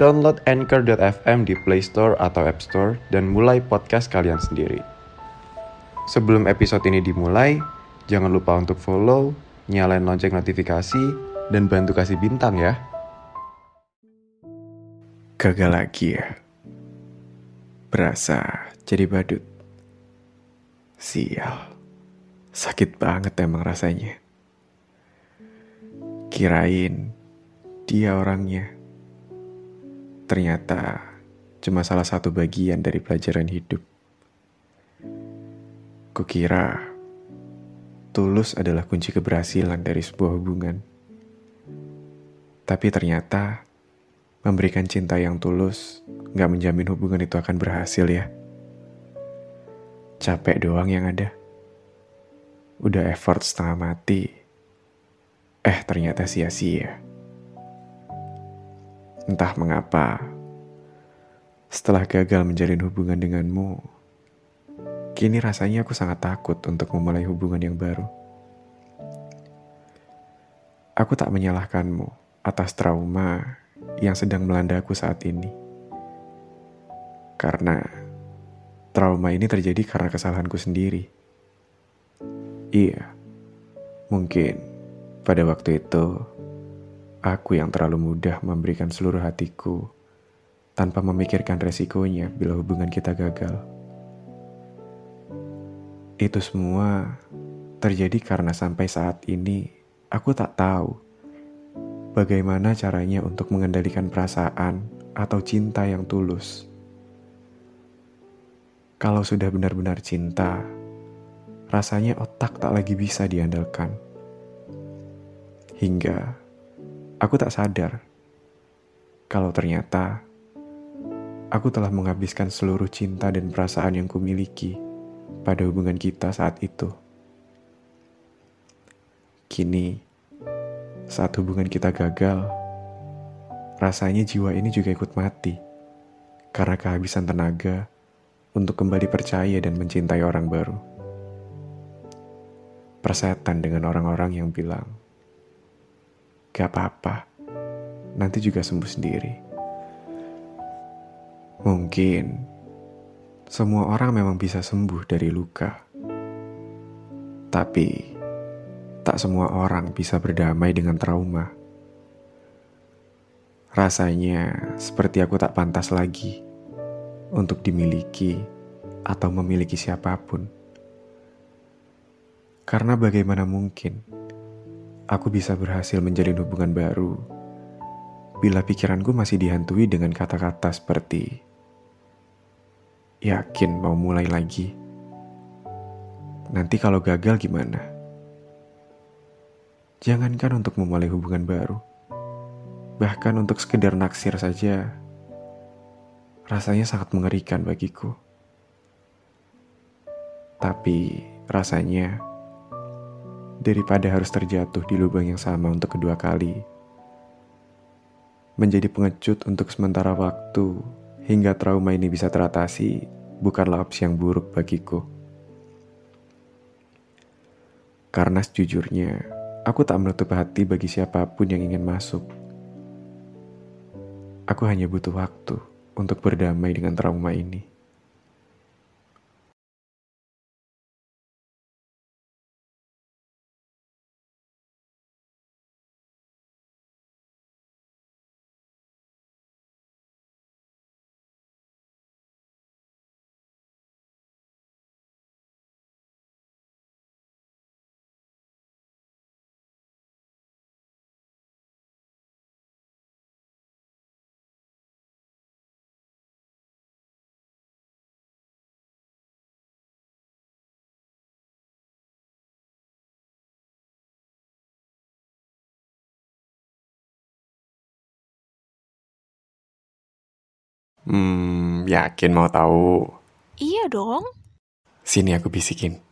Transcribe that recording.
download Anchor.fm di Play Store atau App Store dan mulai podcast kalian sendiri. Sebelum episode ini dimulai, jangan lupa untuk follow, nyalain lonceng notifikasi, dan bantu kasih bintang ya. Gagal lagi ya. Berasa jadi badut. Sial. Sakit banget emang rasanya. Kirain dia orangnya. Ternyata cuma salah satu bagian dari pelajaran hidup. Kukira tulus adalah kunci keberhasilan dari sebuah hubungan. Tapi ternyata memberikan cinta yang tulus nggak menjamin hubungan itu akan berhasil ya. Capek doang yang ada. Udah effort setengah mati. Eh ternyata sia-sia. Entah mengapa, setelah gagal menjalin hubungan denganmu, kini rasanya aku sangat takut untuk memulai hubungan yang baru. Aku tak menyalahkanmu atas trauma yang sedang melanda aku saat ini. Karena trauma ini terjadi karena kesalahanku sendiri. Iya, mungkin pada waktu itu Aku yang terlalu mudah memberikan seluruh hatiku tanpa memikirkan resikonya bila hubungan kita gagal. Itu semua terjadi karena sampai saat ini aku tak tahu bagaimana caranya untuk mengendalikan perasaan atau cinta yang tulus. Kalau sudah benar-benar cinta, rasanya otak tak lagi bisa diandalkan. Hingga Aku tak sadar kalau ternyata aku telah menghabiskan seluruh cinta dan perasaan yang kumiliki pada hubungan kita saat itu. Kini, saat hubungan kita gagal, rasanya jiwa ini juga ikut mati karena kehabisan tenaga untuk kembali percaya dan mencintai orang baru. Persetan dengan orang-orang yang bilang, Gak apa-apa, nanti juga sembuh sendiri. Mungkin semua orang memang bisa sembuh dari luka, tapi tak semua orang bisa berdamai dengan trauma. Rasanya seperti aku tak pantas lagi untuk dimiliki atau memiliki siapa pun. Karena bagaimana mungkin aku bisa berhasil menjalin hubungan baru bila pikiranku masih dihantui dengan kata-kata seperti yakin mau mulai lagi. Nanti kalau gagal gimana? Jangankan untuk memulai hubungan baru. Bahkan untuk sekedar naksir saja rasanya sangat mengerikan bagiku. Tapi rasanya daripada harus terjatuh di lubang yang sama untuk kedua kali. Menjadi pengecut untuk sementara waktu hingga trauma ini bisa teratasi bukanlah opsi yang buruk bagiku. Karena sejujurnya, aku tak menutup hati bagi siapa pun yang ingin masuk. Aku hanya butuh waktu untuk berdamai dengan trauma ini. Hmm, yakin mau tahu? Iya dong. Sini aku bisikin.